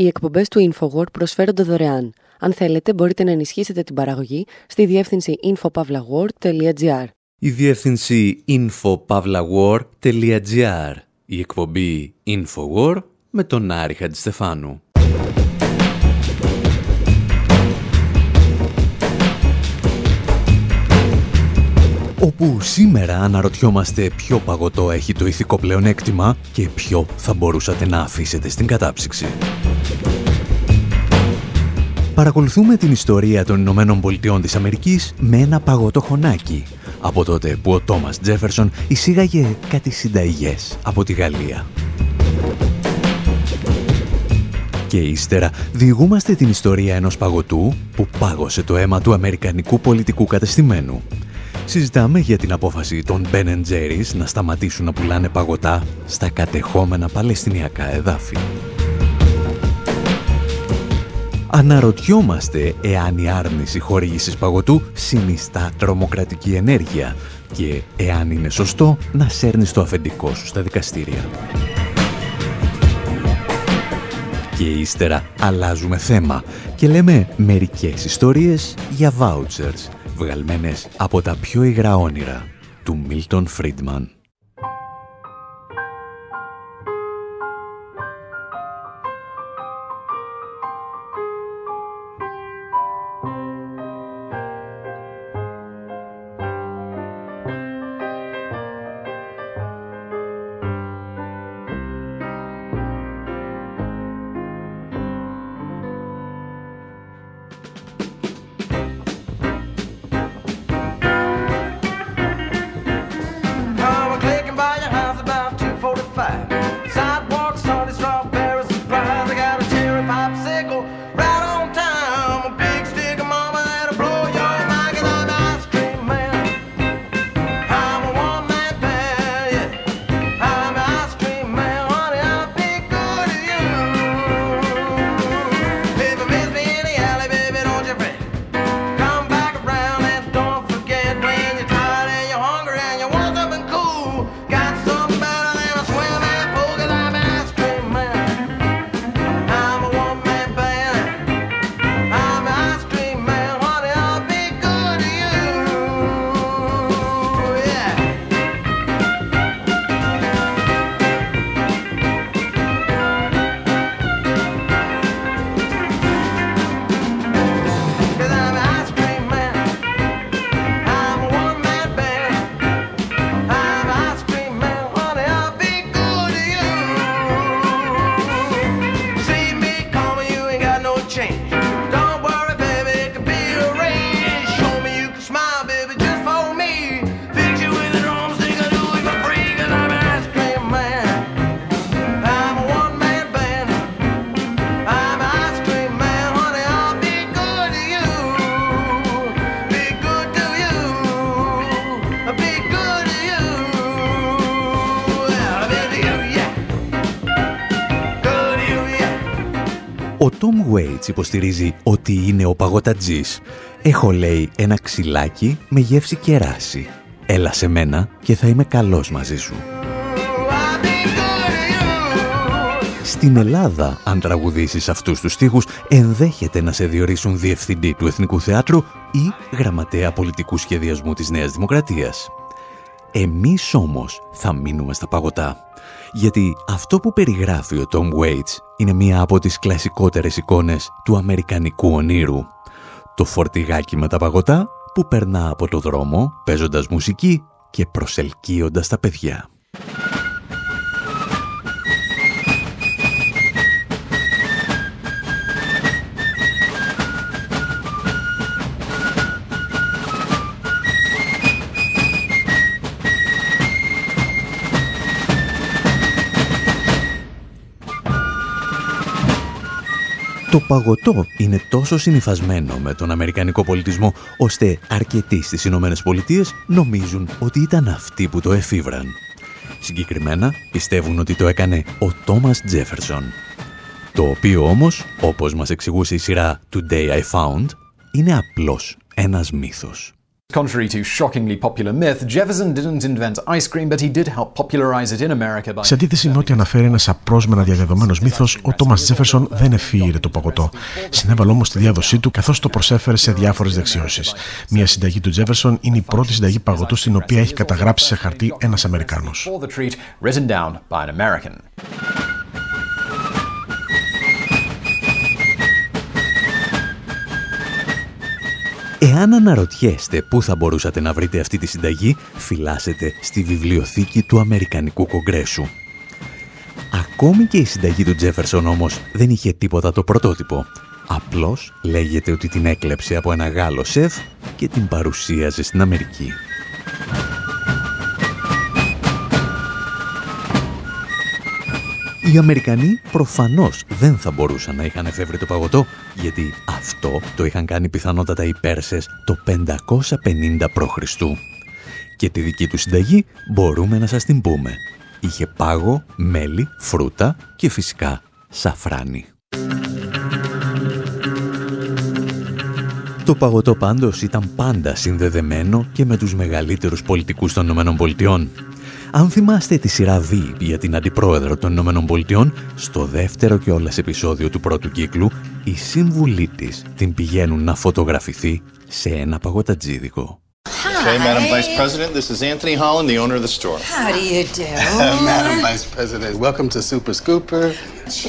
Οι εκπομπές του InfoWord προσφέρονται δωρεάν. Αν θέλετε, μπορείτε να ενισχύσετε την παραγωγή στη διεύθυνση infopavlagor.gr. Η διεύθυνση infopavlagor.gr. Η εκπομπή InfoWord με τον Άρη Χατζηστεφάνου. όπου σήμερα αναρωτιόμαστε ποιο παγωτό έχει το ηθικό πλεονέκτημα και ποιο θα μπορούσατε να αφήσετε στην κατάψυξη. Παρακολουθούμε την ιστορία των Ηνωμένων Πολιτειών της Αμερικής με ένα παγωτό χωνάκι, από τότε που ο Τόμας Τζέφερσον εισήγαγε κάτι συνταγές από τη Γαλλία. Και ύστερα διηγούμαστε την ιστορία ενός παγωτού που πάγωσε το αίμα του αμερικανικού πολιτικού κατεστημένου συζητάμε για την απόφαση των Ben Jerry's να σταματήσουν να πουλάνε παγωτά στα κατεχόμενα παλαιστινιακά εδάφη. Αναρωτιόμαστε εάν η άρνηση χορήγησης παγωτού συνιστά τρομοκρατική ενέργεια και εάν είναι σωστό να σέρνεις το αφεντικό σου στα δικαστήρια. Και ύστερα αλλάζουμε θέμα και λέμε μερικές ιστορίες για vouchers βγαλμένες από τα πιο υγρά όνειρα του Μίλτον Φρίντμαν. Υποστηρίζει ότι είναι ο παγωτατζής. Έχω λέει ένα ξυλάκι με γεύση κεράσι. Έλα σε μένα και θα είμαι καλός μαζί σου. Στην Ελλάδα, αν τραγουδήσεις αυτούς τους στίχους, ενδέχεται να σε διορίσουν διευθυντή του Εθνικού Θεάτρου ή γραμματέα πολιτικού σχεδιασμού της Νέας Δημοκρατίας. Εμείς όμως θα μείνουμε στα παγωτά γιατί αυτό που περιγράφει ο Tom Waits είναι μία από τις κλασικότερες εικόνες του αμερικανικού ονείρου. Το φορτηγάκι με τα παγωτά που περνά από το δρόμο παίζοντας μουσική και προσελκύοντας τα παιδιά. Το παγωτό είναι τόσο συνηθισμένο με τον Αμερικανικό πολιτισμό, ώστε αρκετοί στις Ηνωμένες Πολιτείες νομίζουν ότι ήταν αυτοί που το εφήβραν. Συγκεκριμένα πιστεύουν ότι το έκανε ο Τόμας Τζέφερσον. Το οποίο όμως, όπως μας εξηγούσε η σειρά Today I Found, είναι απλώς ένας μύθος. Contrary to shockingly popular myth, Jefferson didn't invent ice cream, but he did help popularize it in America by... Σε αντίθεση με ό,τι αναφέρει ένας απρόσμενα διαδεδομένος μύθος, ο Τόμα Τζέφερσον δεν εφήγηρε το παγωτό. Συνέβαλε όμως στη διάδοσή του, καθώς το προσέφερε σε διάφορες δεξιώσεις. Μια συνταγή του Τζέφερσον είναι η πρώτη συνταγή παγωτού στην οποία έχει καταγράψει σε χαρτί ένας Αμερικάνος. Εάν αναρωτιέστε πού θα μπορούσατε να βρείτε αυτή τη συνταγή, φυλάσσετε στη βιβλιοθήκη του Αμερικανικού Κογκρέσου. Ακόμη και η συνταγή του Τζέφερσον όμως δεν είχε τίποτα το πρωτότυπο. Απλώς λέγεται ότι την έκλεψε από ένα Γάλλο σεφ και την παρουσίαζε στην Αμερική. Οι Αμερικανοί προφανώς δεν θα μπορούσαν να είχαν εφεύρει το παγωτό, γιατί αυτό το είχαν κάνει πιθανότατα οι Πέρσες το 550 π.Χ. Και τη δική τους συνταγή μπορούμε να σας την πούμε. Είχε πάγο, μέλι, φρούτα και φυσικά σαφράνι. Το παγωτό πάντως ήταν πάντα συνδεδεμένο και με τους μεγαλύτερους πολιτικούς των ΗΠΑ αν θυμάστε τη σειρά V για την Αντιπρόεδρο των Ηνωμένων Πολιτειών, στο δεύτερο και όλας επεισόδιο του πρώτου κύκλου, οι σύμβουλοι της την πηγαίνουν να φωτογραφηθεί σε ένα παγωτατζίδικο. Okay, Madam Vice President, this is Anthony Holland, the owner of the store. How do you do? Madam Vice President, welcome to Super Scooper.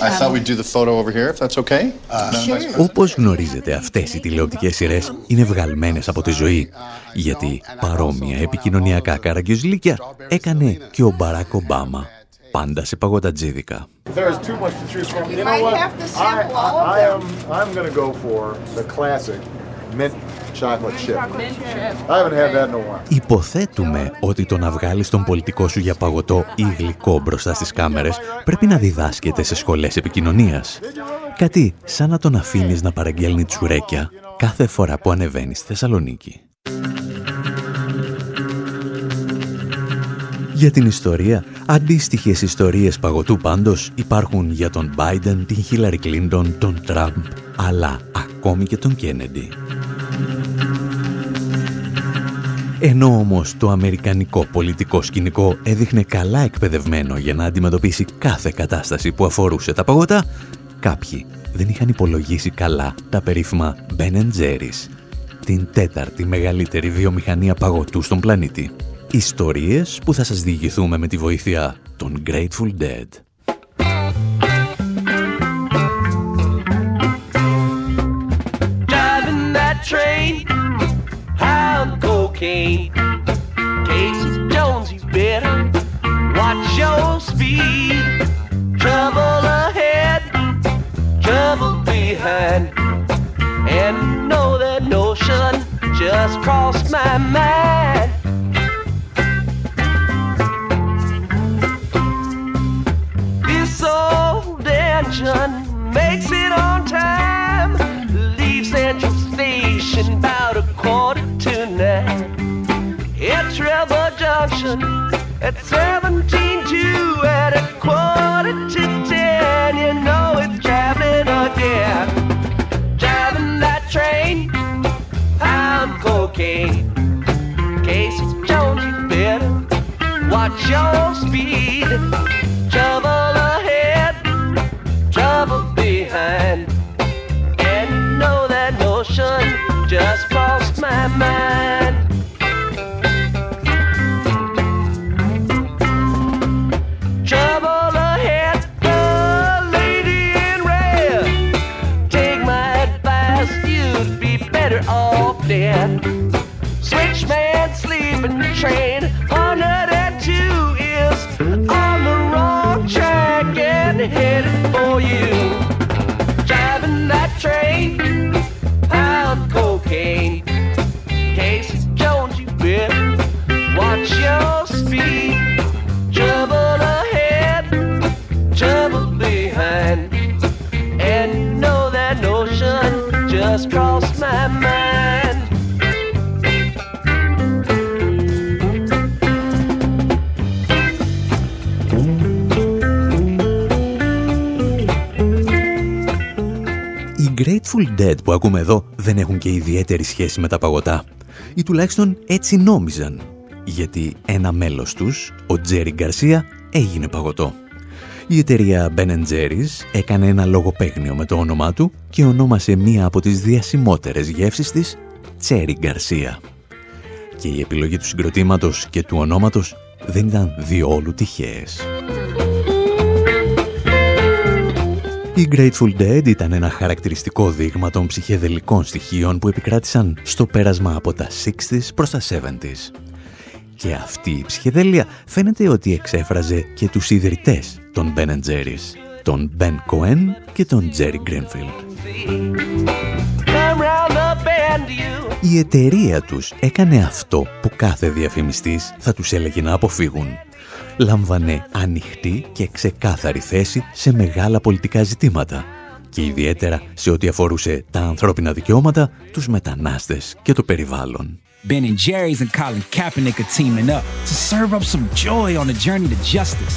I thought we'd do the photo over here, if that's okay. Uh, sure. Όπως γνωρίζετε, αυτές οι τηλεοπτικές σειρές είναι βγαλμένες από τη ζωή. Γιατί παρόμοια επικοινωνιακά καραγκιουζλίκια έκανε και ο Μπαράκ Ομπάμα πάντα σε παγωτατζίδικα. Υποθέτουμε ότι το να βγάλεις τον πολιτικό σου για παγωτό ή γλυκό μπροστά στις κάμερες πρέπει να διδάσκεται σε σχολές επικοινωνίας. Κάτι σαν να τον αφήνεις να παραγγέλνει τσουρέκια κάθε φορά που ανεβαίνεις στη Θεσσαλονίκη. Για την ιστορία, αντίστοιχες ιστορίες παγωτού πάντως υπάρχουν για τον Biden, την Hillary Clinton, τον Τραμπ, αλλά ακόμη και τον Κέννεντι. Ενώ όμως το αμερικανικό πολιτικό σκηνικό έδειχνε καλά εκπαιδευμένο για να αντιμετωπίσει κάθε κατάσταση που αφορούσε τα παγωτά, κάποιοι δεν είχαν υπολογίσει καλά τα περίφημα Ben Jerry's, την τέταρτη μεγαλύτερη βιομηχανία παγωτού στον πλανήτη. Ιστορίες που θα σας διηγηθούμε με τη βοήθεια των Grateful Dead. Trouble ahead, trouble behind. And know that notion just crossed my mind. This old engine makes it on time. Leave Central station about a quarter to nine. At Trevor Junction at 17 your speed. Grateful Dead που ακούμε εδώ δεν έχουν και ιδιαίτερη σχέση με τα παγωτά. Ή τουλάχιστον έτσι νόμιζαν, γιατί ένα μέλος τους, ο Τζέρι Γκαρσία, έγινε παγωτό. Η εταιρεία Ben Jerry's έκανε ένα λογοπαίγνιο με το όνομά του και ονόμασε μία από τις διασημότερες γεύσεις της Cherry Garcia. Και η επιλογή του συγκροτήματος και του ονόματος δεν ήταν διόλου τυχαίες. Η Grateful Dead ήταν ένα χαρακτηριστικό δείγμα των ψυχεδελικών στοιχείων που επικράτησαν στο πέρασμα από τα 60s προς τα 70s. Και αυτή η ψυχεδέλεια φαίνεται ότι εξέφραζε και τους ιδρυτές των Ben Jerry's, τον Ben Cohen και τον Jerry Greenfield. Η εταιρεία τους έκανε αυτό που κάθε διαφημιστής θα τους έλεγε να αποφύγουν. Λάμβανε ανοιχτή και ξεκάθαρη θέση σε μεγάλα πολιτικά ζητήματα και ιδιαίτερα σε ό,τι αφορούσε τα ανθρώπινα δικαιώματα, τους μετανάστες και το περιβάλλον. Ben and Jerry's and Colin Kaepernick are teaming up to serve up some joy on the journey to justice.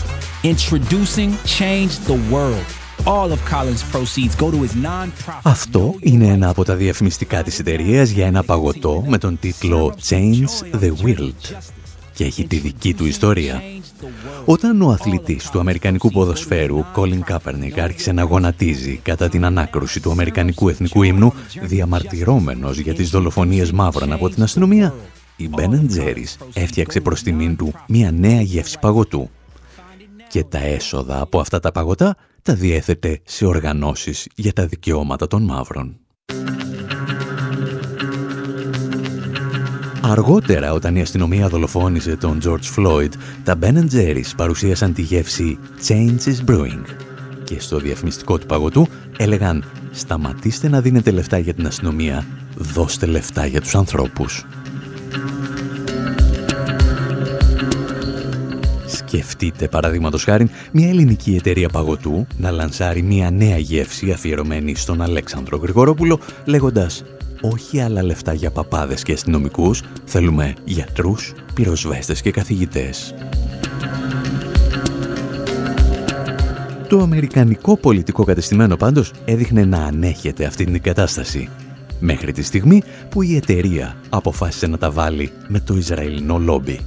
Introducing Change the World. All of Colin's proceeds go to his non-profit. Αυτό είναι ένα από τα διαφημιστικά της εταιρείας για ένα παγωτό με τον τίτλο Change the World και έχει τη δική του ιστορία. Όταν ο αθλητής του Αμερικανικού ποδοσφαίρου, Colin Kaepernick, άρχισε να γονατίζει κατά την ανάκρουση του Αμερικανικού Εθνικού Ύμνου, διαμαρτυρόμενος για τις δολοφονίες μαύρων από την αστυνομία, η Ben Jerry's έφτιαξε προς τιμήν του μια νέα γεύση παγωτού. Και τα έσοδα από αυτά τα παγωτά τα διέθετε σε οργανώσεις για τα δικαιώματα των μαύρων. Αργότερα, όταν η αστυνομία δολοφόνησε τον George Floyd, τα Ben Jerry's παρουσίασαν τη γεύση Change is Brewing και στο διαφημιστικό του παγωτού έλεγαν «Σταματήστε να δίνετε λεφτά για την αστυνομία, δώστε λεφτά για τους ανθρώπους». Σκεφτείτε παραδείγματος χάρη μια ελληνική εταιρεία παγωτού να λανσάρει μια νέα γεύση αφιερωμένη στον Αλέξανδρο Γρηγορόπουλο λέγοντας όχι άλλα λεφτά για παπάδες και αστυνομικούς, θέλουμε γιατρούς, πυροσβέστες και καθηγητές. Το αμερικανικό πολιτικό κατεστημένο πάντως έδειχνε να ανέχεται αυτή την κατάσταση. Μέχρι τη στιγμή που η εταιρεία αποφάσισε να τα βάλει με το Ισραηλινό λόμπι.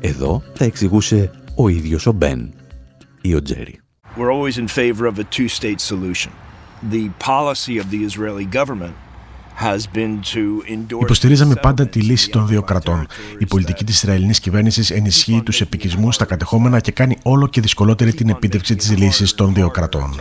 Εδώ τα εξηγούσε ο ίδιος ο Μπεν ή ο Τζέρι. We're always in favor of a two-state solution. The policy of the Israeli government Υποστηρίζαμε πάντα τη λύση των δύο κρατών. Η πολιτική της Ισραηλινής κυβέρνησης ενισχύει τους επικισμούς στα κατεχόμενα και κάνει όλο και δυσκολότερη την επίτευξη της λύσης των δύο κρατών.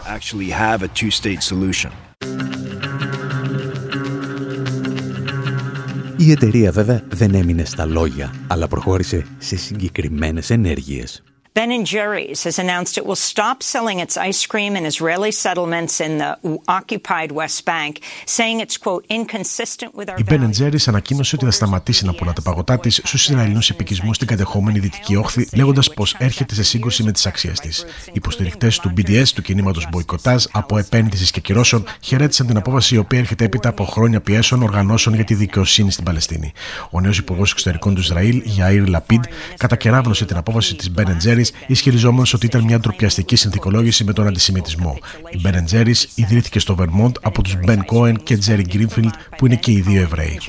Η εταιρεία βέβαια δεν έμεινε στα λόγια, αλλά προχώρησε σε συγκεκριμένες ενέργειες. Ben and Jerry's has announced it will stop selling its ice cream in Israeli settlements in the occupied West Bank, saying it's quote inconsistent with our. Η Ben Jerry's ανακοίνωσε ότι θα σταματήσει να πουλά τα παγωτά της στους Ισραηλινούς επικισμούς στην κατεχόμενη Δυτική Όχθη, λέγοντας πως έρχεται σε σύγκρουση με τις αξίες της. Οι υποστηρικτέ του BDS, του κινήματος Μποϊκοτάζ, από επένδυσης και κυρώσεων, χαιρέτησαν την απόφαση η οποία έρχεται έπειτα από χρόνια πιέσεων οργανώσεων για τη δικαιοσύνη στην Παλαιστίνη. Ο νέος Υπουργός Εξωτερικών του Ισραήλ, Γιαήρ Λαπίντ, κατακεράβνωσε την απόφαση της Ben Jerry's ισχυριζόμενος ότι ήταν μια ντροπιαστική συνθηκολόγηση με τον αντισημιτισμό. Η Ben Jerry's ιδρύθηκε στο Vermont από τους Ben Cohen και Jerry Greenfield, που είναι και οι δύο Εβραίοι.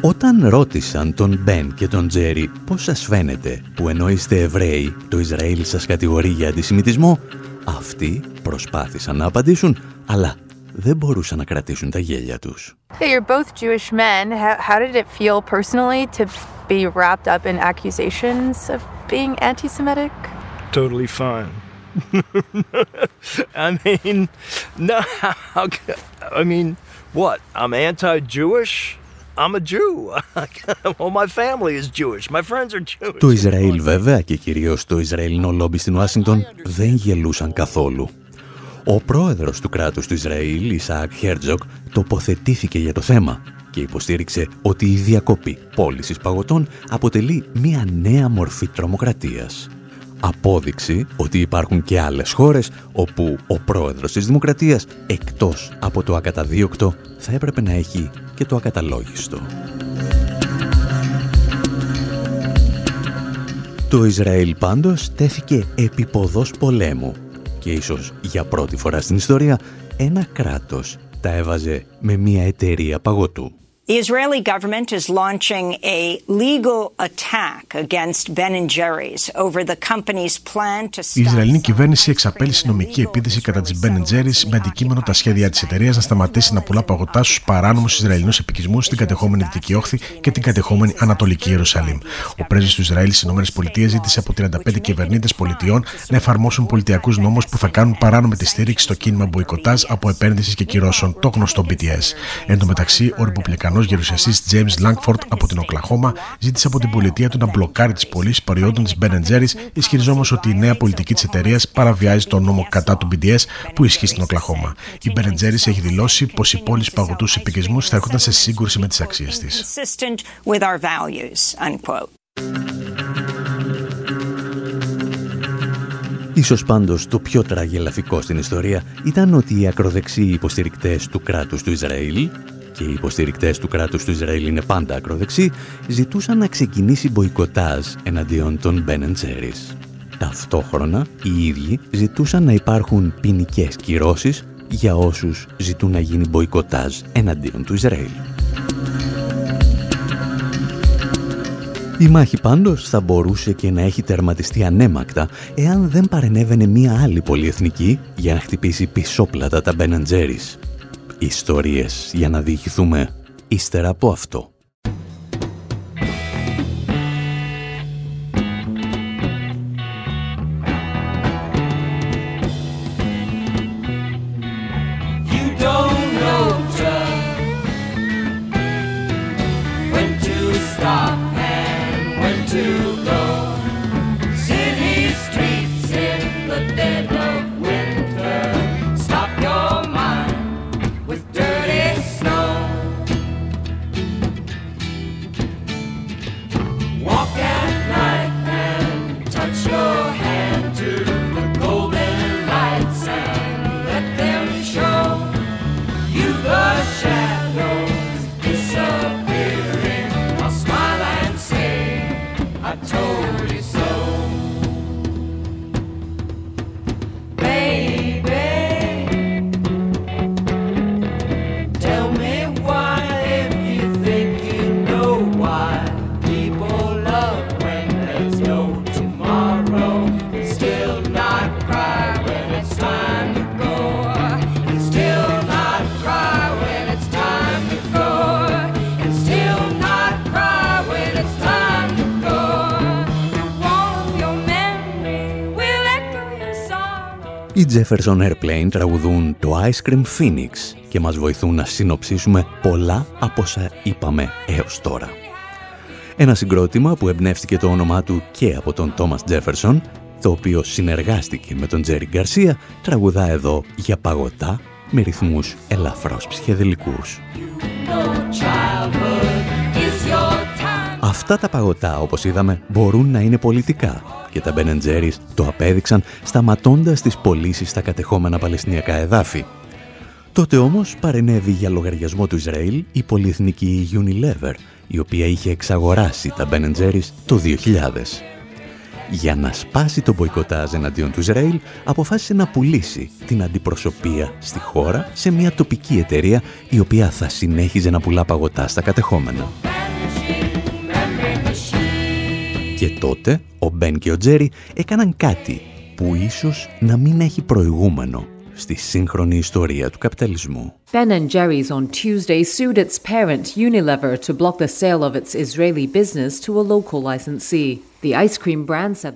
Όταν ρώτησαν τον Μπεν και τον Τζέρι πώς σας φαίνεται που ενώ είστε Εβραίοι το Ισραήλ σας κατηγορεί για αντισημιτισμό, αυτοί προσπάθησαν να απαντήσουν, αλλά δεν μπορούσαν να κρατήσουν τα γέλια τους. Yeah, you're both Jewish men. How, how did it feel personally to be wrapped up in accusations of being anti-Semitic? Totally fine. I mean, no, how, I mean, what? I'm anti-Jewish? I'm a Jew. well, my family is Jewish. My friends are Jewish. Το Ισραήλ βέβαια και κυρίως το Ισραηλινό λόμπι στην Ουάσιγκτον δεν γελούσαν καθόλου. Ο πρόεδρος του κράτους του Ισραήλ, Ισαάκ Χέρτζογκ, τοποθετήθηκε για το θέμα και υποστήριξε ότι η διακοπή πώλησης παγωτών αποτελεί μια νέα μορφή τρομοκρατίας. Απόδειξη ότι υπάρχουν και άλλες χώρες όπου ο πρόεδρος της Δημοκρατίας, εκτός από το ακαταδίωκτο, θα έπρεπε να έχει και το ακαταλόγιστο. Το Ισραήλ πάντως τέθηκε επί πολέμου και ίσως για πρώτη φορά στην ιστορία ένα κράτος τα έβαζε με μια εταιρεία παγωτού. The Israeli government is launching a legal attack against Ben Jerry's over the company's plan to Η Ισραηλινή κυβέρνηση εξαπέλυσε νομική επίθεση κατά της Ben Jerry's με αντικείμενο τα σχέδια της εταιρείας να σταματήσει να πουλά παγωτά στους παράνομους Ισραηλινούς επικισμούς στην κατεχόμενη Δυτική Όχθη και την κατεχόμενη Ανατολική Ιερουσαλήμ. Ο πρέσβης του Ισραήλ στις ΗΠΑ ζήτησε από 35 κυβερνήτες πολιτιών να εφαρμόσουν πολιτιακούς νόμους που θα κάνουν παράνομη τη στήριξη στο κίνημα μποϊκοτάζ από επένδυσης και κυρώσεων, το γνωστό BTS. Εν τω μεταξύ, ο Ρεπουμπλικανός Αμερικανό γερουσιαστής James Langford από την Οκλαχώμα ζήτησε από την πολιτεία του να μπλοκάρει τις πωλήσεις προϊόντων της Ben Jerry's, ισχυριζόμενος ότι η νέα πολιτική της εταιρείας παραβιάζει τον νόμο κατά του BDS που ισχύει στην Οκλαχώμα. Η Ben Jerry's έχει δηλώσει πως οι πόλει παγωτούς επικισμούς θα έρχονταν σε σύγκρουση με τις αξίες της. Ίσως πάντως το πιο τραγελαφικό στην ιστορία ήταν ότι οι ακροδεξιοί υποστηρικτές του κράτους του Ισραήλ και οι υποστηρικτές του κράτους του Ισραήλ είναι πάντα ακροδεξί, ζητούσαν να ξεκινήσει μποϊκοτάζ εναντίον των Ben Jerry's. Ταυτόχρονα, οι ίδιοι ζητούσαν να υπάρχουν ποινικές κυρώσεις για όσους ζητούν να γίνει μποϊκοτάζ εναντίον του Ισραήλ. Η μάχη πάντως θα μπορούσε και να έχει τερματιστεί ανέμακτα εάν δεν παρενέβαινε μία άλλη πολυεθνική για να χτυπήσει πισόπλατα τα Ben Jerry's ιστορίες για να διηγηθούμε ύστερα από αυτό. Jefferson Airplane τραγουδούν το Ice Cream Phoenix και μας βοηθούν να συνοψίσουμε πολλά από όσα είπαμε έως τώρα. Ένα συγκρότημα που εμπνεύστηκε το όνομά του και από τον Thomas Jefferson, το οποίο συνεργάστηκε με τον Jerry Garcia, τραγουδά εδώ για παγωτά με ρυθμούς ελαφρώς ψυχεδελικούς. Αυτά τα παγωτά, όπως είδαμε, μπορούν να είναι πολιτικά και τα Ben Jerry's το απέδειξαν σταματώντας τις πωλήσεις στα κατεχόμενα Παλαιστινιακά εδάφη. Τότε όμως παρενέβη για λογαριασμό του Ισραήλ η πολυεθνική Unilever, η οποία είχε εξαγοράσει τα Ben Jerry's το 2000. Για να σπάσει το μποϊκοτάζ εναντίον του Ισραήλ, αποφάσισε να πουλήσει την αντιπροσωπεία στη χώρα σε μια τοπική εταιρεία η οποία θα συνέχιζε να πουλά παγωτά στα κατεχόμενα. Και τότε ο Μπεν και ο Τζέρι έκαναν κάτι που ίσως να μην έχει προηγούμενο στη σύγχρονη ιστορία του καπιταλισμού. Ben and Jerry's on Tuesday sued its parent Unilever to block the sale of its Israeli business to a local licensee.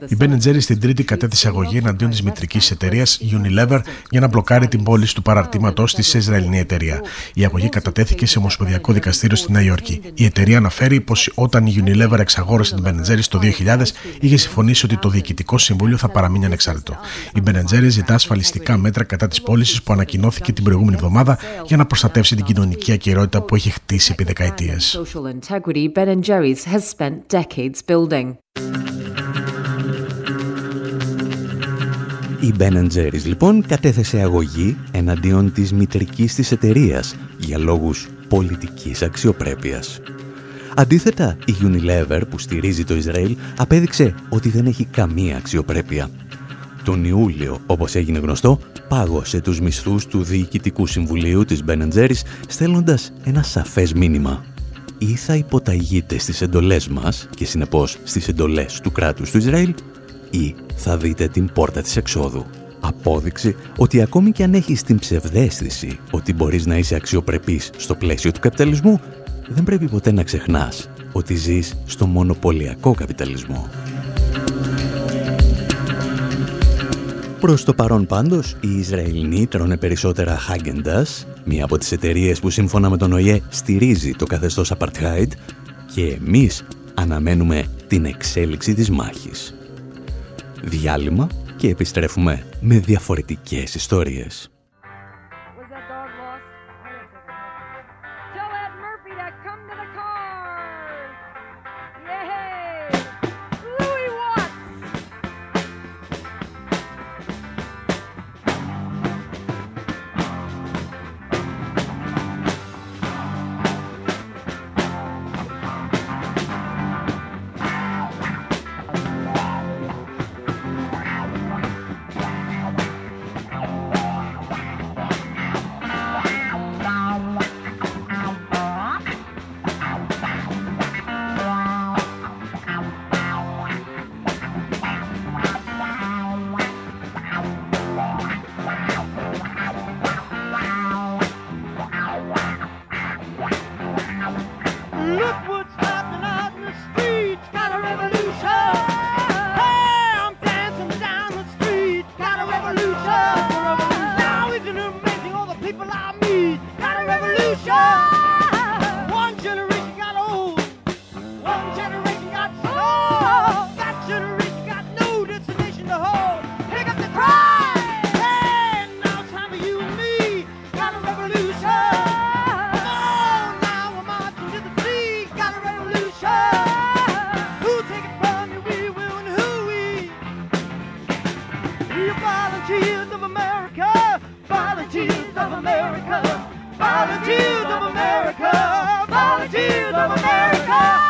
Η Ben Jerry's στην Τρίτη κατέθεσε αγωγή εναντίον της μητρικής εταιρείας Unilever για να μπλοκάρει την πώληση του παραρτήματός της σε Ισραηλινή εταιρεία. Η αγωγή κατατέθηκε σε Ομοσπονδιακό Δικαστήριο στη Νέα Υόρκη. Η εταιρεία αναφέρει πως όταν η Unilever εξαγόρασε την Ben Jerry's το 2000, είχε συμφωνήσει ότι το Διοικητικό Συμβούλιο θα παραμείνει ανεξάρτητο. Η Ben Jerry's ζητά ασφαλιστικά μέτρα κατά της πώλησης που ανακοινώθηκε την προηγούμενη εβδομάδα για να προστατεύσει την κοινωνική ακυρότητα που έχει χτίσει επί δεκαετίες. Η Ben Jerry's λοιπόν κατέθεσε αγωγή εναντίον της μητρικής της εταιρείας για λόγους πολιτικής αξιοπρέπειας. Αντίθετα, η Unilever που στηρίζει το Ισραήλ απέδειξε ότι δεν έχει καμία αξιοπρέπεια. τον Ιούλιο, όπως έγινε γνωστό, πάγωσε τους μισθούς του Διοικητικού Συμβουλίου της Ben Jerry's, στέλνοντας ένα σαφές μήνυμα. Ή θα υποταγείτε στις εντολές μας και συνεπώς στις εντολές του κράτους του Ισραήλ, ή θα δείτε την πόρτα της εξόδου. Απόδειξη ότι ακόμη και αν έχεις την ψευδέστηση ότι μπορείς να είσαι αξιοπρεπής στο πλαίσιο του καπιταλισμού, δεν πρέπει ποτέ να ξεχνάς ότι ζεις στο μονοπωλιακό καπιταλισμό. Προς το παρόν πάντως, οι Ισραηλινοί τρώνε περισσότερα Häagen-Dazs, μία από τις εταιρείες που σύμφωνα με τον ΟΗΕ στηρίζει το καθεστώς Apartheid και εμείς αναμένουμε την εξέλιξη της μάχης. Διάλειμμα και επιστρέφουμε με διαφορετικές ιστορίες. Ideas of America.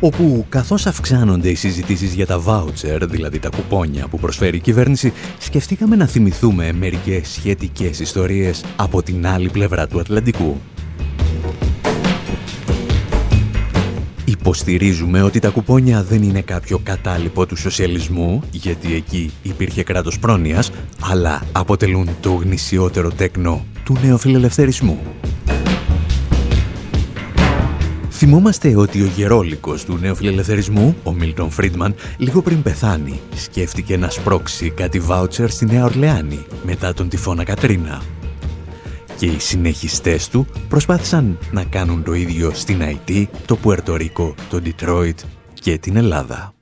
Όπου καθώς αυξάνονται οι συζητήσεις για τα voucher, δηλαδή τα κουπόνια που προσφέρει η κυβέρνηση, σκεφτήκαμε να θυμηθούμε μερικές σχετικές ιστορίες από την άλλη πλευρά του Ατλαντικού. Υποστηρίζουμε ότι τα κουπόνια δεν είναι κάποιο κατάλοιπο του σοσιαλισμού, γιατί εκεί υπήρχε κράτος πρόνοιας, αλλά αποτελούν το γνησιότερο τέκνο του νεοφιλελευθερισμού. Θυμόμαστε ότι ο γερόλικος του νεοφιλελευθερισμού, ο Μίλτον Φρίντμαν, λίγο πριν πεθάνει, σκέφτηκε να σπρώξει κάτι βάουτσερ στη Νέα Ορλεάνη μετά τον τυφώνα Κατρίνα και οι συνεχιστές του προσπάθησαν να κάνουν το ίδιο στην Αϊτή, το Πουερτορίκο, το Ντιτρόιτ και την Ελλάδα.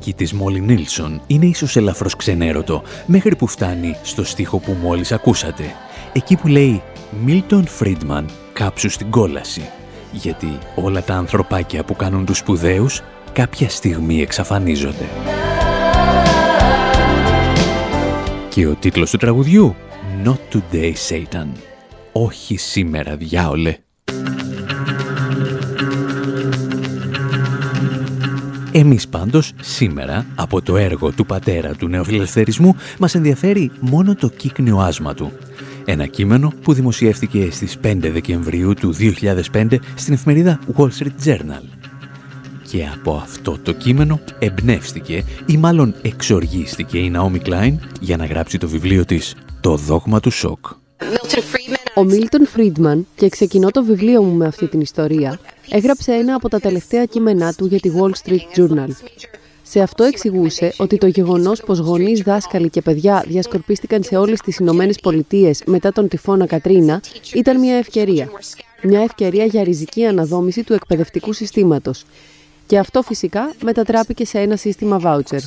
Της Μόλι Νίλσον είναι ίσως ελαφρώς ξενέρωτο, μέχρι που φτάνει στο στίχο που μόλις ακούσατε. Εκεί που λέει «Μίλτον Φρίντμαν, κάψου στην κόλαση». Γιατί όλα τα ανθρωπάκια που κάνουν τους σπουδαίους κάποια στιγμή εξαφανίζονται. Και ο τίτλος του τραγουδιού «Not Today Satan». Όχι σήμερα διάολε. Εμείς πάντως σήμερα από το έργο του πατέρα του νεοφιλελευθερισμού μας ενδιαφέρει μόνο το κύκνιο άσμα του. Ένα κείμενο που δημοσιεύτηκε στις 5 Δεκεμβρίου του 2005 στην εφημερίδα Wall Street Journal. Και από αυτό το κείμενο εμπνεύστηκε ή μάλλον εξοργίστηκε η Naomi Klein για να γράψει το βιβλίο της «Το δόγμα του σοκ». Milton Friedman Ο Μίλτον Φρίντμαν, και ξεκινώ το βιβλίο μου με αυτή την ιστορία, έγραψε ένα από τα τελευταία κείμενά του για τη Wall Street Journal. Σε αυτό εξηγούσε ότι το γεγονός πως γονείς, δάσκαλοι και παιδιά διασκορπίστηκαν σε όλες τις Ηνωμένες Πολιτείες μετά τον τυφώνα Κατρίνα ήταν μια ευκαιρία. Μια ευκαιρία για ριζική αναδόμηση του εκπαιδευτικού συστήματος. Και αυτό φυσικά μετατράπηκε σε ένα σύστημα voucher.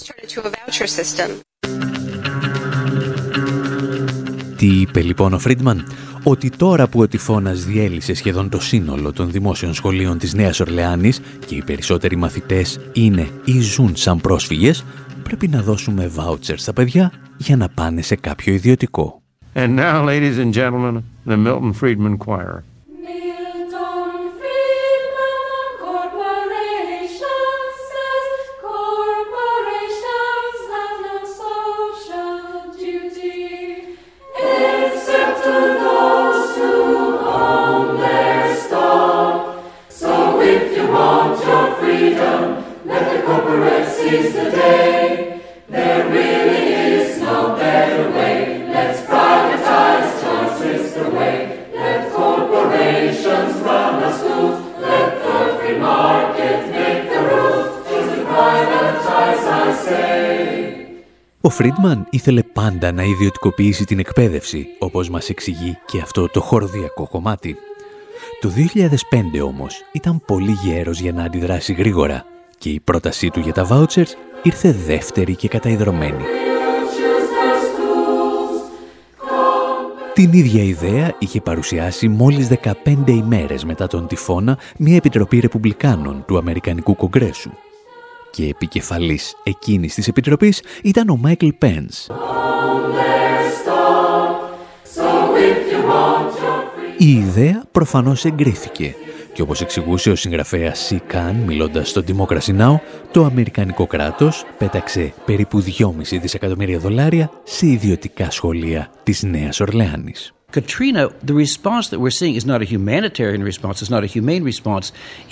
Τι είπε λοιπόν ο Φρίντμαν, ότι τώρα που ο τυφώνας διέλυσε σχεδόν το σύνολο των δημόσιων σχολείων της Νέας Ορλεάνης και οι περισσότεροι μαθητές είναι ή ζουν σαν πρόσφυγες, πρέπει να δώσουμε βάουτσερ στα παιδιά για να πάνε σε κάποιο ιδιωτικό. And now, ladies and gentlemen, the Milton Friedman Choir. Ο Φρίντμαν ήθελε πάντα να ιδιωτικοποιήσει την εκπαίδευση, όπως μας εξηγεί και αυτό το χορδιακό κομμάτι. Το 2005 όμως ήταν πολύ γέρος για να αντιδράσει γρήγορα και η πρότασή του για τα vouchers ήρθε δεύτερη και καταϊδρωμένη. Την ίδια ιδέα είχε παρουσιάσει μόλις 15 ημέρες μετά τον τυφώνα μια επιτροπή ρεπουμπλικάνων του Αμερικανικού Κογκρέσου. Και επικεφαλής εκείνης της επιτροπής ήταν ο Μάικλ Πένς. Η ιδέα προφανώς εγκρίθηκε και όπως εξηγούσε ο συγγραφέας Σι Καν μιλώντας στο Democracy Now, το Αμερικανικό κράτος πέταξε περίπου 2,5 δισεκατομμύρια δολάρια σε ιδιωτικά σχολεία της Νέας Ορλεάνης. Katrina, the response that we're seeing is not a humanitarian response, it's not a humane response.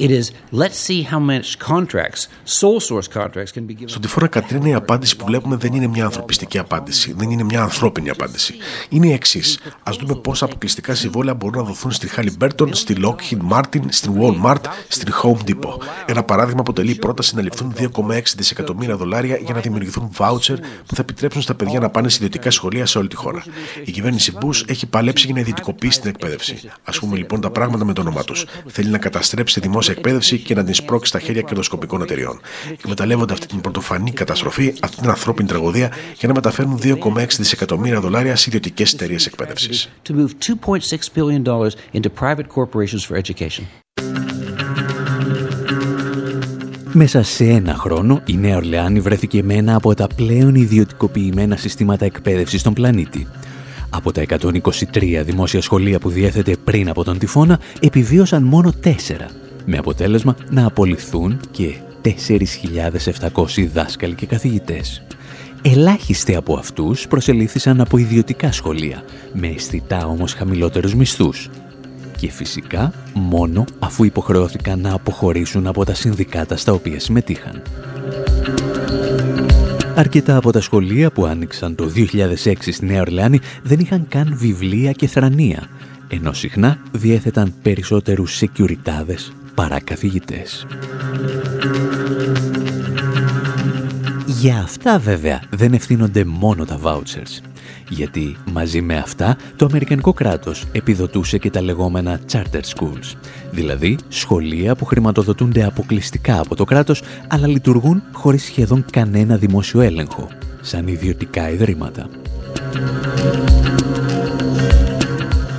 It is let's see how much contracts, sole source contracts can be given. Στον τυφώνα Κατρίνα η απάντηση που βλέπουμε δεν είναι μια ανθρωπιστική απάντηση, δεν είναι μια ανθρώπινη απάντηση. Είναι η εξής. Α δούμε πόσα αποκλειστικά συμβόλαια μπορούν να δοθούν στη Halliburton, στη Lockheed Martin, στην Walmart, στην Home Depot. Ένα παράδειγμα αποτελεί η πρόταση να ληφθούν 2,6 δισεκατομμύρια δολάρια για να δημιουργηθούν voucher που θα επιτρέψουν στα παιδιά να πάνε σε ιδιωτικά σχολεία σε όλη τη χώρα. Η κυβέρνηση Bush έχει παλέψει παλέψει για να ιδιωτικοποιήσει την εκπαίδευση. Α πούμε λοιπόν τα πράγματα με το όνομά τους. Θέλει να καταστρέψει τη δημόσια εκπαίδευση και να την σπρώξει στα χέρια κερδοσκοπικών εταιριών. Εκμεταλλεύονται αυτή την πρωτοφανή καταστροφή, αυτή την ανθρώπινη τραγωδία, για να μεταφέρουν 2,6 δισεκατομμύρια δολάρια σε ιδιωτικές εταιρείες εκπαίδευσης. Μέσα σε ένα χρόνο, η Νέα Ορλεάνη βρέθηκε με ένα από τα πλέον ιδιωτικοποιημένα συστήματα εκπαίδευσης στον πλανήτη. Από τα 123 δημόσια σχολεία που διέθετε πριν από τον τυφώνα, επιβίωσαν μόνο 4, με αποτέλεσμα να απολυθούν και 4.700 δάσκαλοι και καθηγητές. Ελάχιστοι από αυτούς προσελήφθησαν από ιδιωτικά σχολεία, με αισθητά όμως χαμηλότερους μισθούς. Και φυσικά μόνο αφού υποχρεώθηκαν να αποχωρήσουν από τα συνδικάτα στα οποία συμμετείχαν. Αρκετά από τα σχολεία που άνοιξαν το 2006 στη Νέα Ορλεάνη δεν είχαν καν βιβλία και θρανία, ενώ συχνά διέθεταν περισσότερους σεκιουριτάδες παρά καθηγητές. Για αυτά βέβαια δεν ευθύνονται μόνο τα vouchers γιατί μαζί με αυτά το Αμερικανικό κράτος επιδοτούσε και τα λεγόμενα charter schools, δηλαδή σχολεία που χρηματοδοτούνται αποκλειστικά από το κράτος, αλλά λειτουργούν χωρίς σχεδόν κανένα δημόσιο έλεγχο, σαν ιδιωτικά ιδρύματα.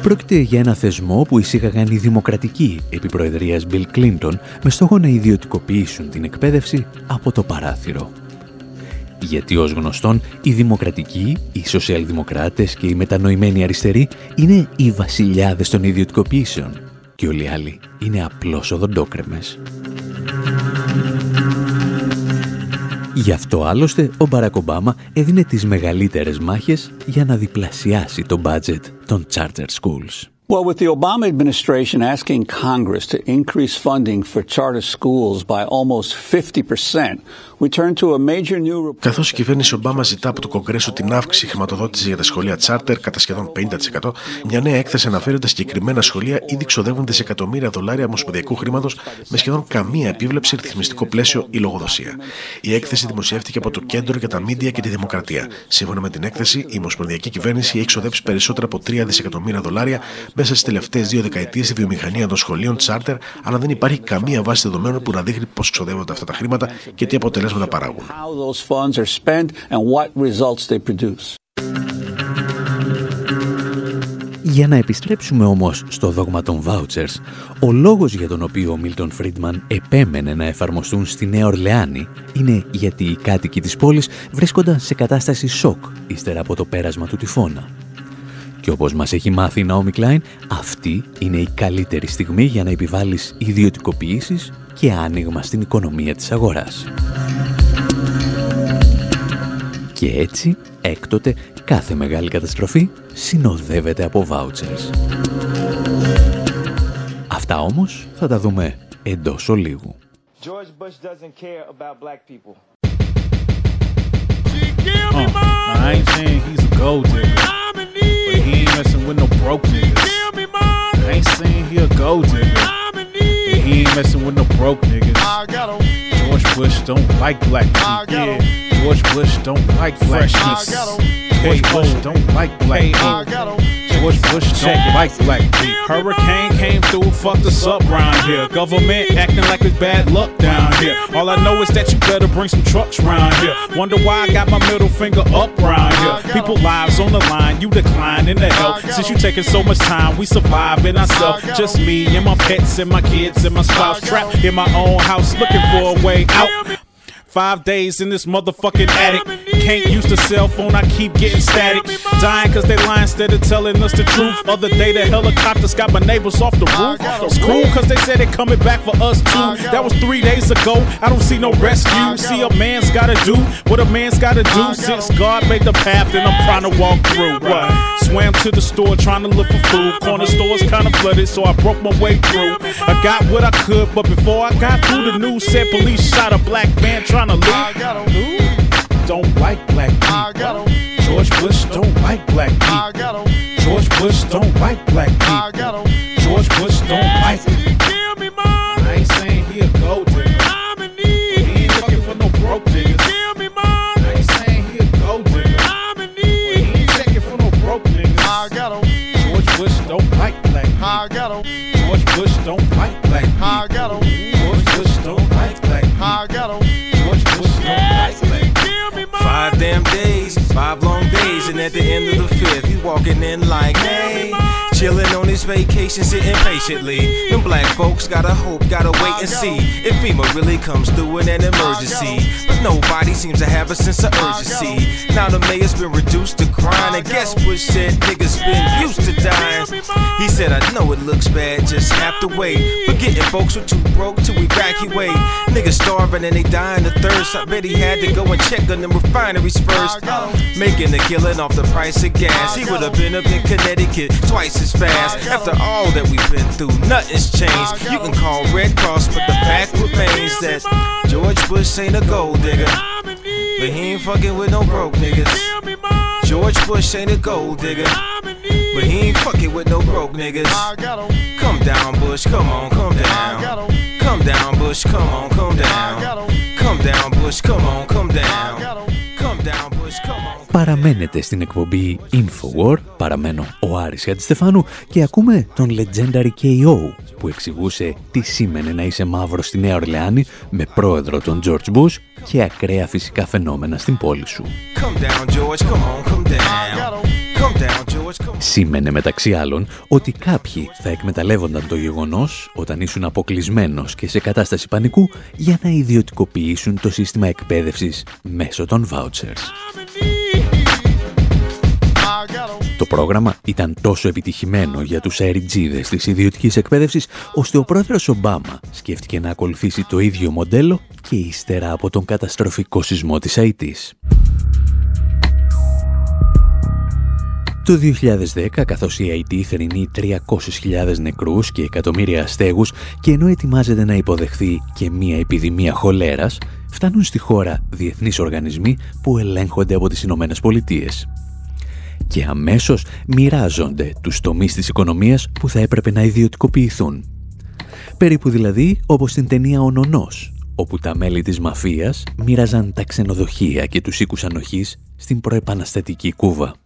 Πρόκειται για ένα θεσμό που εισήγαγαν οι δημοκρατικοί επί προεδρίας Bill Clinton με στόχο να ιδιωτικοποιήσουν την εκπαίδευση από το παράθυρο γιατί ως γνωστόν οι δημοκρατικοί, οι σοσιαλδημοκράτες και οι μετανοημένοι αριστεροί είναι οι βασιλιάδες των ιδιωτικοποιήσεων και όλοι οι άλλοι είναι απλώς οδοντόκρεμες. Γι' αυτό άλλωστε ο Μπαράκ Ομπάμα έδινε τις μεγαλύτερες μάχες για να διπλασιάσει το budget των charter schools. Well, with the Obama administration asking Congress to increase funding for charter schools by almost 50%, Καθώς η κυβέρνηση Ομπάμα ζητά από το Κογκρέσο την αύξηση χρηματοδότησης για τα σχολεία τσάρτερ κατά σχεδόν 50%, μια νέα έκθεση αναφέρει ότι τα συγκεκριμένα σχολεία ήδη ξοδεύουν δισεκατομμύρια δολάρια ομοσπονδιακού χρήματος με σχεδόν καμία επίβλεψη ρυθμιστικό πλαίσιο ή λογοδοσία. Η έκθεση δημοσιεύτηκε από το Κέντρο για τα Μίντια και τη Δημοκρατία. Σύμφωνα με την έκθεση, η ομοσπονδιακή κυβέρνηση έχει ξοδέψει περισσότερα από 3 δισεκατομμύρια δολάρια μέσα στις τελευταίες δύο δεκαετίες στη βιομηχανία των σχολείων τσάρτερ, αλλά δεν υπάρχει καμία βάση δεδομένων που να δείχνει πώς ξοδεύονται αυτά τα χρήματα και τι αποτελέσματα αποτελέσματα παράγουν. Για να επιστρέψουμε όμως στο δόγμα των vouchers, ο λόγος για τον οποίο ο Μίλτον Φρίντμαν επέμενε να εφαρμοστούν στη Νέα Ορλεάνη είναι γιατί οι κάτοικοι της πόλης βρίσκονταν σε κατάσταση σοκ ύστερα από το πέρασμα του τυφώνα. Και όπως μας έχει μάθει η Naomi Klein, αυτή είναι η καλύτερη στιγμή για να επιβάλλεις ιδιωτικοποιήσεις και άνοιγμα στην οικονομία της αγοράς. Και έτσι, έκτοτε, κάθε μεγάλη καταστροφή συνοδεύεται από vouchers. Αυτά όμως θα τα δούμε εντός ολίγου. George Bush doesn't care about black people. Uh, I ain't saying he's a gold digger, but he ain't messing with no broke niggas. I ain't saying he a gold digger, he ain't messing with no broke niggas. George Bush don't like black people. George Bush don't like black freshness. George Bush don't like black people. George Bush don't like black people. Hurricane came through, fucked us up round here. Government acting like it's bad luck down here. All I know is that you better bring some trucks round here. Wonder why I got my middle finger up round here. People lives on the line, you declining in the help. Since you taking so much time, we surviving ourselves. Just me and my pets and my kids and my spouse trapped in my own house looking for a way out. Five days in this motherfucking attic. Can't use the cell phone, I keep getting static. Dying cause they lying instead of telling us the truth. Other day the helicopters got my neighbors off the roof. It's cool cause they said they coming back for us too. That was three days ago. I don't see no rescue. See a man's gotta do what a man's gotta do. Since God made the path, then I'm trying to walk through. What? Swam to the store trying to look for food. Corner stores kinda flooded, so I broke my way through. I got what I could, but before I got through, the news said police shot a black man trying to loot. Don't like black people. George Bush don't like black people. George Bush don't like black people. George Bush don't like. At the end of the fifth, he's walking in like, hey. Chillin' on his vacation, sitting patiently. Them black folks gotta hope, gotta wait and see if FEMA really comes through in an emergency. But nobody seems to have a sense of urgency. Now the mayor's been reduced to crying, and guess Bush said niggas been used to dying. He said, I know it looks bad, just have to wait. Forgetting folks were too broke to evacuate. Niggas starving and they dying of thirst. I bet he had to go and check on them refineries first. Making a killing off the price of gas. He would have been up in Connecticut twice as fast. After all that we've been through, nothing's changed. You can call Red Cross, but the fact remains that George Bush ain't a gold digger. But he ain't fucking with no broke niggas. George Bush ain't a gold digger. But he ain't fucking with no broke niggas. Come down, Bush, come on, come down. Come down, Bush, come on, come down. Come down, Bush, come on, come down. Παραμένετε στην εκπομπή Infowar, παραμένω ο Άρης Στεφάνου και ακούμε τον Legendary KO που εξηγούσε τι σήμαινε να είσαι μαύρος στη Νέα Ορλεάνη με πρόεδρο τον George Bush και ακραία φυσικά φαινόμενα στην πόλη σου. Come down, George, come on, come down. Σήμαινε μεταξύ άλλων ότι κάποιοι θα εκμεταλλεύονταν το γεγονός όταν ήσουν αποκλεισμένος και σε κατάσταση πανικού για να ιδιωτικοποιήσουν το σύστημα εκπαίδευσης μέσω των vouchers. Το πρόγραμμα ήταν τόσο επιτυχημένο για τους αεριτζίδες της ιδιωτικής εκπαίδευσης, ώστε ο πρόεδρος Ομπάμα σκέφτηκε να ακολουθήσει το ίδιο μοντέλο και ύστερα από τον καταστροφικό σεισμό της Αιτής. Το 2010, καθώς η IT θερινεί 300.000 νεκρούς και εκατομμύρια αστέγους και ενώ ετοιμάζεται να υποδεχθεί και μία επιδημία χολέρας, φτάνουν στη χώρα διεθνείς οργανισμοί που ελέγχονται από τις Ηνωμένες Πολιτείες. Και αμέσως μοιράζονται τους τομείς της οικονομίας που θα έπρεπε να ιδιωτικοποιηθούν. Περίπου δηλαδή όπως στην ταινία «Ο Νονός», όπου τα μέλη της μαφίας μοίραζαν τα ξενοδοχεία και τους οίκους ανοχής στην προεπαναστατική Κούβα.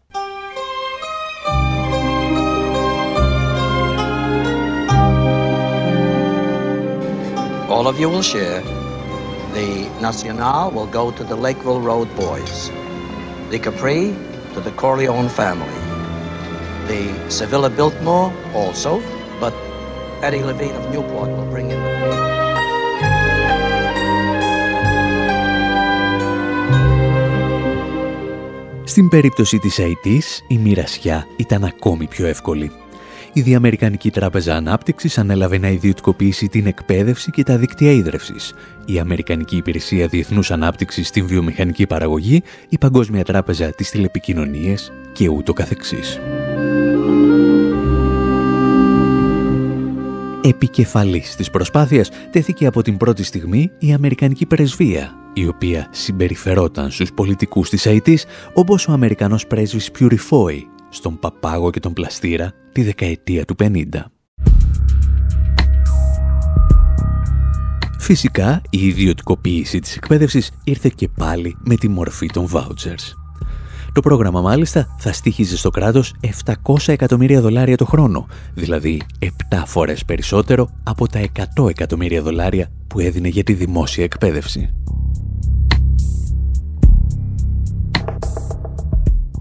All of you will share. The Nacional will go to the Lakeville Road boys. The Capri to the Corleone family. The Sevilla Biltmore also, but Eddie Levine of Newport will bring in the... Στην περίπτωση της ΑΕΤΗΣ, η μοιρασιά ήταν ακόμη πιο εύκολη. Η Διαμερικανική Τράπεζα Ανάπτυξης ανέλαβε να ιδιωτικοποιήσει την εκπαίδευση και τα δίκτυα ίδρευσης. Η Αμερικανική Υπηρεσία Διεθνούς Ανάπτυξης στην βιομηχανική παραγωγή, η Παγκόσμια Τράπεζα της Τηλεπικοινωνίας και ούτω καθεξής. Επικεφαλής της προσπάθειας τέθηκε από την πρώτη στιγμή η Αμερικανική Πρεσβεία, η οποία συμπεριφερόταν στους πολιτικούς της ΑΕΤΗΣ όπως ο Αμερικανός πρέσβης Πιουριφόη στον Παπάγο και τον Πλαστήρα τη δεκαετία του 50. Φυσικά, η ιδιωτικοποίηση της εκπαίδευσης ήρθε και πάλι με τη μορφή των vouchers. Το πρόγραμμα μάλιστα θα στήχιζε στο κράτος 700 εκατομμύρια δολάρια το χρόνο, δηλαδή 7 φορές περισσότερο από τα 100 εκατομμύρια δολάρια που έδινε για τη δημόσια εκπαίδευση.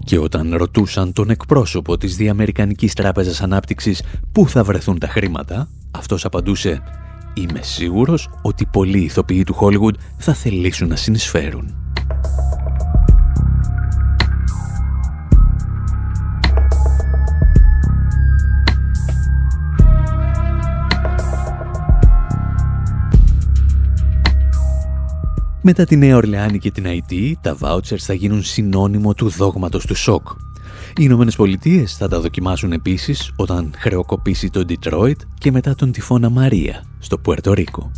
Και όταν ρωτούσαν τον εκπρόσωπο της Διαμερικανικής Τράπεζας Ανάπτυξης πού θα βρεθούν τα χρήματα, αυτός απαντούσε «Είμαι σίγουρος ότι πολλοί ηθοποιοί του Hollywood θα θελήσουν να συνεισφέρουν». Μετά τη Νέα Ορλεάνη και την Αϊτή, τα vouchers θα γίνουν συνώνυμο του δόγματος του σοκ. Οι Ηνωμένες Πολιτείες θα τα δοκιμάσουν επίσης όταν χρεοκοπήσει το Detroit και μετά τον τυφώνα Μαρία στο Πουερτο Ρίκο.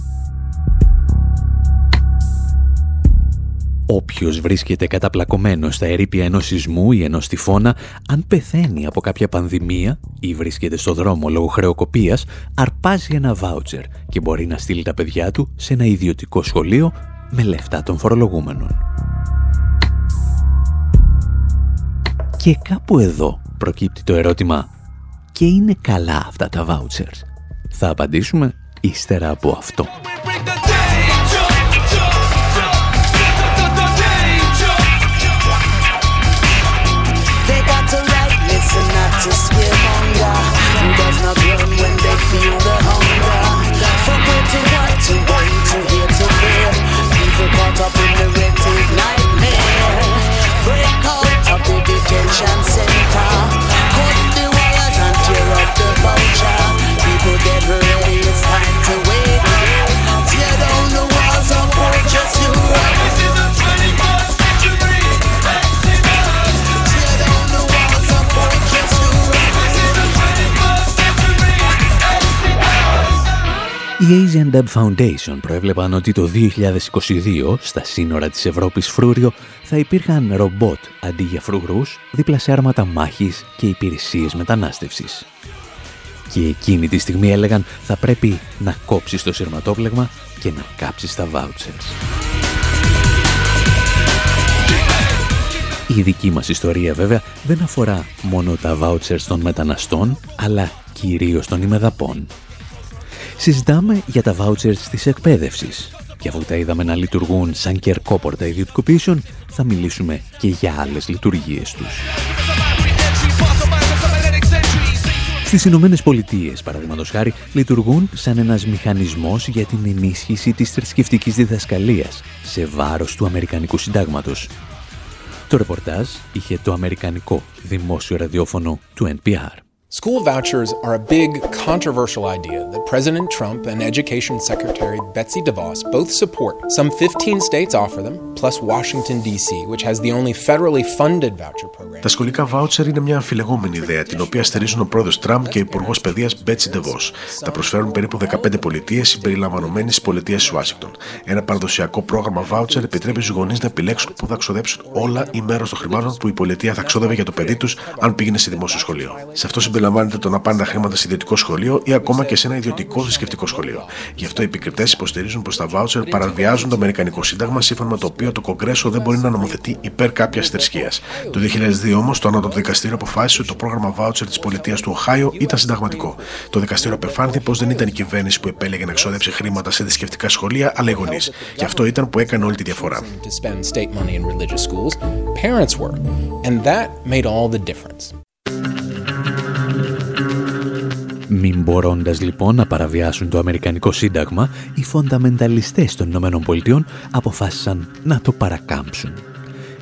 Όποιος βρίσκεται καταπλακωμένος στα ερήπια ενός σεισμού ή ενός τυφώνα, αν πεθαίνει από κάποια πανδημία ή βρίσκεται στο δρόμο λόγω χρεοκοπίας, αρπάζει ένα βάουτσερ και μπορεί να στείλει τα παιδιά του σε ένα ιδιωτικό σχολείο με λεφτά των φορολογούμενων. Και κάπου εδώ προκύπτει το ερώτημα «Και είναι καλά αυτά τα vouchers» Θα απαντήσουμε ύστερα από αυτό. caught up Attention, Η Asian Dub Foundation προέβλεπαν ότι το 2022 στα σύνορα της Ευρώπης φρούριο θα υπήρχαν ρομπότ αντί για φρουρούς δίπλα σε άρματα μάχης και υπηρεσίες μετανάστευσης. Και εκείνη τη στιγμή έλεγαν θα πρέπει να κόψεις το σειρματόπλεγμα και να κάψεις τα vouchers. Η δική μας ιστορία βέβαια δεν αφορά μόνο τα vouchers των μεταναστών, αλλά κυρίως των ημεδαπών. Συζητάμε για τα vouchers της εκπαίδευσης και αφού τα είδαμε να λειτουργούν σαν κερκόπορτα ιδιωτικοποιήσεων, θα μιλήσουμε και για άλλες λειτουργίες τους. Στις Ηνωμένες Πολιτείες, παραδείγματος χάρη, λειτουργούν σαν ένας μηχανισμός για την ενίσχυση της θρησκευτικής διδασκαλίας σε βάρος του Αμερικανικού Συντάγματος. Το ρεπορτάζ είχε το Αμερικανικό δημόσιο ραδιόφωνο του NPR. School vouchers are a big, controversial idea that President Trump and Education Secretary Betsy DeVos both support. Some 15 states offer them, plus Washington, D.C., which has the only federally funded voucher program. Τα σχολικά βάουτσερ είναι μια αμφιλεγόμενη ιδέα, την οποία στηρίζουν ο πρόεδρος Τραμπ και ο υπουργός παιδείας Μπέτσι Ντεβό. Τα προσφέρουν περίπου 15 πολιτείες συμπεριλαμβανομένης της πολιτείας της Ουάσιγκτον. Ένα παραδοσιακό πρόγραμμα βάουτσερ επιτρέπει στους γονείς να επιλέξουν πού θα ξοδέψουν όλα ή μέρος των χρημάτων που η πολιτεία θα ξόδευε για το παιδί τους αν πήγαινε σε δημόσιο σχολείο. Σε αυτό συμπεριλαμβάνεται το να πάνε τα χρήματα σε ιδιωτικό σχολείο ή ακόμα και σε ένα ιδιωτικό θρησκευτικό σχολείο. Γι' αυτό οι επικριτές υποστηρίζουν πως τα βάουτσερ παραβιάζουν το Αμερικανικό Σύνταγμα, σύμφωνα με το οποίο το Κογκρέσο δεν μπορεί να νομοθετεί υπέρ κάποιας θρησκείας. Το 2002 όμως το Ανώτατο Δικαστήριο αποφάσισε ότι το πρόγραμμα βάουτσερ της πολιτείας του Οχάιο ήταν συνταγματικό. Το δικαστήριο απεφάνθη πως δεν ήταν η κυβέρνηση που επέλεγε να εξοδέψει χρήματα σε θρησκευτικά σχολεία, αλλά οι γονείς. Και αυτό ήταν που έκανε όλη τη διαφορά. Μην μπορώντας λοιπόν να παραβιάσουν το Αμερικανικό Σύνταγμα, οι φονταμενταλιστές των Ηνωμένων Πολιτειών αποφάσισαν να το παρακάμψουν.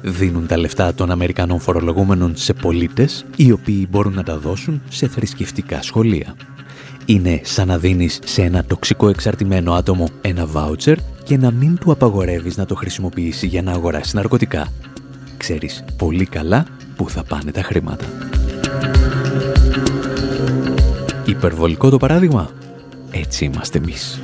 Δίνουν τα λεφτά των Αμερικανών φορολογούμενων σε πολίτες, οι οποίοι μπορούν να τα δώσουν σε θρησκευτικά σχολεία. Είναι σαν να δίνεις σε ένα τοξικό εξαρτημένο άτομο ένα βάουτσερ και να μην του απαγορεύεις να το χρησιμοποιήσει για να αγοράσει ναρκωτικά. Ξέρεις πολύ καλά πού θα πάνε τα χρήματα. Υπερβολικό το παράδειγμα. Έτσι είμαστε εμείς.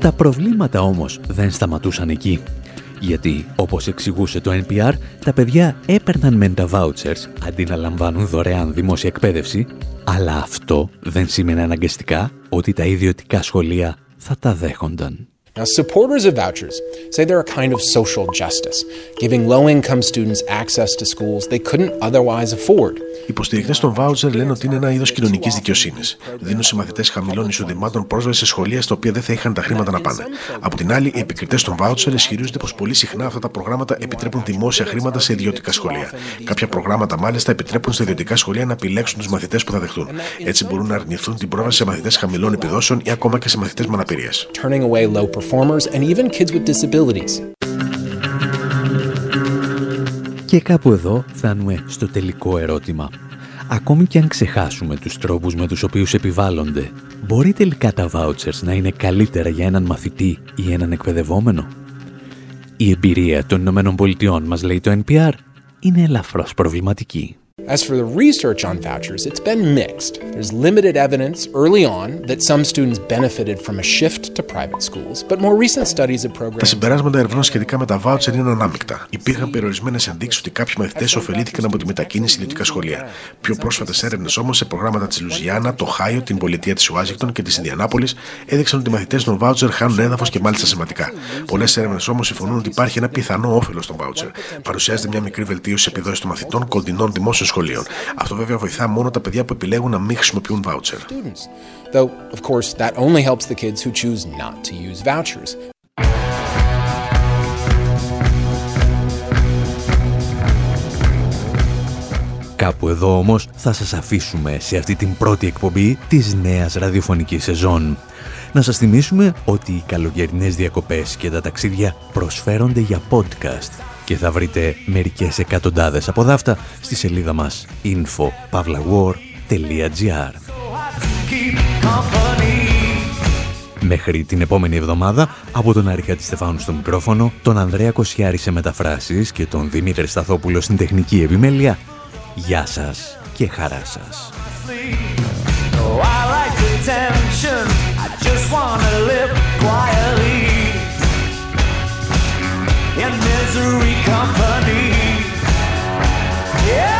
Τα προβλήματα όμως δεν σταματούσαν εκεί. Γιατί, όπως εξηγούσε το NPR, τα παιδιά έπαιρναν μεν τα vouchers αντί να λαμβάνουν δωρεάν δημόσια εκπαίδευση, αλλά αυτό δεν σήμαινε αναγκαστικά ότι τα ιδιωτικά σχολεία θα τα δέχονταν. Now, supporters of vouchers say they're a kind of social justice, giving low income students access to schools they couldn't otherwise afford. Οι υποστηρικτές των βάουτσερ λένε ότι είναι ένα είδος κοινωνικής δικαιοσύνης. Δίνουν σε μαθητέ χαμηλών εισοδημάτων πρόσβαση σε σχολεία στα οποία δεν θα είχαν τα χρήματα να πάνε. Από την άλλη, οι επικριτές των βάουτσερ ισχυρίζονται πως πολύ συχνά αυτά τα προγράμματα επιτρέπουν δημόσια χρήματα σε ιδιωτικά σχολεία. Κάποια προγράμματα μάλιστα επιτρέπουν στα ιδιωτικά σχολεία να επιλέξουν τους μαθητές που θα δεχτούν. Έτσι μπορούν να αρνηθούν την πρόσβαση σε μαθητές χαμηλών επιδόσεων ή ακόμα και σε μαθητές με αναπηρίε. Και κάπου εδώ φτάνουμε στο τελικό ερώτημα. Ακόμη και αν ξεχάσουμε τους τρόπους με τους οποίους επιβάλλονται, μπορεί τελικά τα vouchers να είναι καλύτερα για έναν μαθητή ή έναν εκπαιδευόμενο; Η εμπειρία των Ηνωμένων Πολιτειών, μας λέει το NPR, είναι ελαφρώς προβληματική. As for the research on vouchers, it's been mixed. There's limited evidence early on that some students benefited from a shift to private schools, but more recent studies of programs. Τα συμπεράσματα ερευνών σχετικά με τα βάουτσερ είναι ανάμεικτα. Υπήρχαν περιορισμένες ενδείξεις ότι κάποιοι μαθητές ωφελήθηκαν από τη μετακίνηση ιδιωτικά σχολεία. Πιο πρόσφατες έρευνες όμως σε προγράμματα της Λουζιάννα, το Χάιο, την πολιτεία της Ουάζιγκτον και της Ινδιανάπολης έδειξαν ότι οι μαθητές των βάουτσερ χάνουν έδαφος και μάλιστα σημαντικά. Πολλές έρευνες όμως συμφωνούν ότι υπάρχει ένα πιθανό όφελος των βάουτσερ. Παρουσιάζεται μια μικρή βελτίωση επιδόσης των μαθητών κοντινών δημόσιων σχολείων. Αυτό βέβαια βοηθά μόνο τα παιδιά που επιλέγουν να μην χρησιμοποιούν voucher. Though, of course, that only helps the kids who choose not to use vouchers. Κάπου εδώ όμως θα σας αφήσουμε σε αυτή την πρώτη εκπομπή της νέας ραδιοφωνικής σεζόν. Να σας θυμίσουμε ότι οι καλοκαιρινές διακοπές και τα ταξίδια προσφέρονται για podcast και θα βρείτε μερικές εκατοντάδες από δάφτα στη σελίδα μας info.pavlawar.gr Μέχρι την επόμενη εβδομάδα, από τον Άρη Στεφάνου στο μικρόφωνο, τον Ανδρέα Κοσιάρη σε μεταφράσεις και τον Δημήτρη Σταθόπουλο στην τεχνική επιμέλεια, γεια σας και χαρά σας. in misery company. Yeah.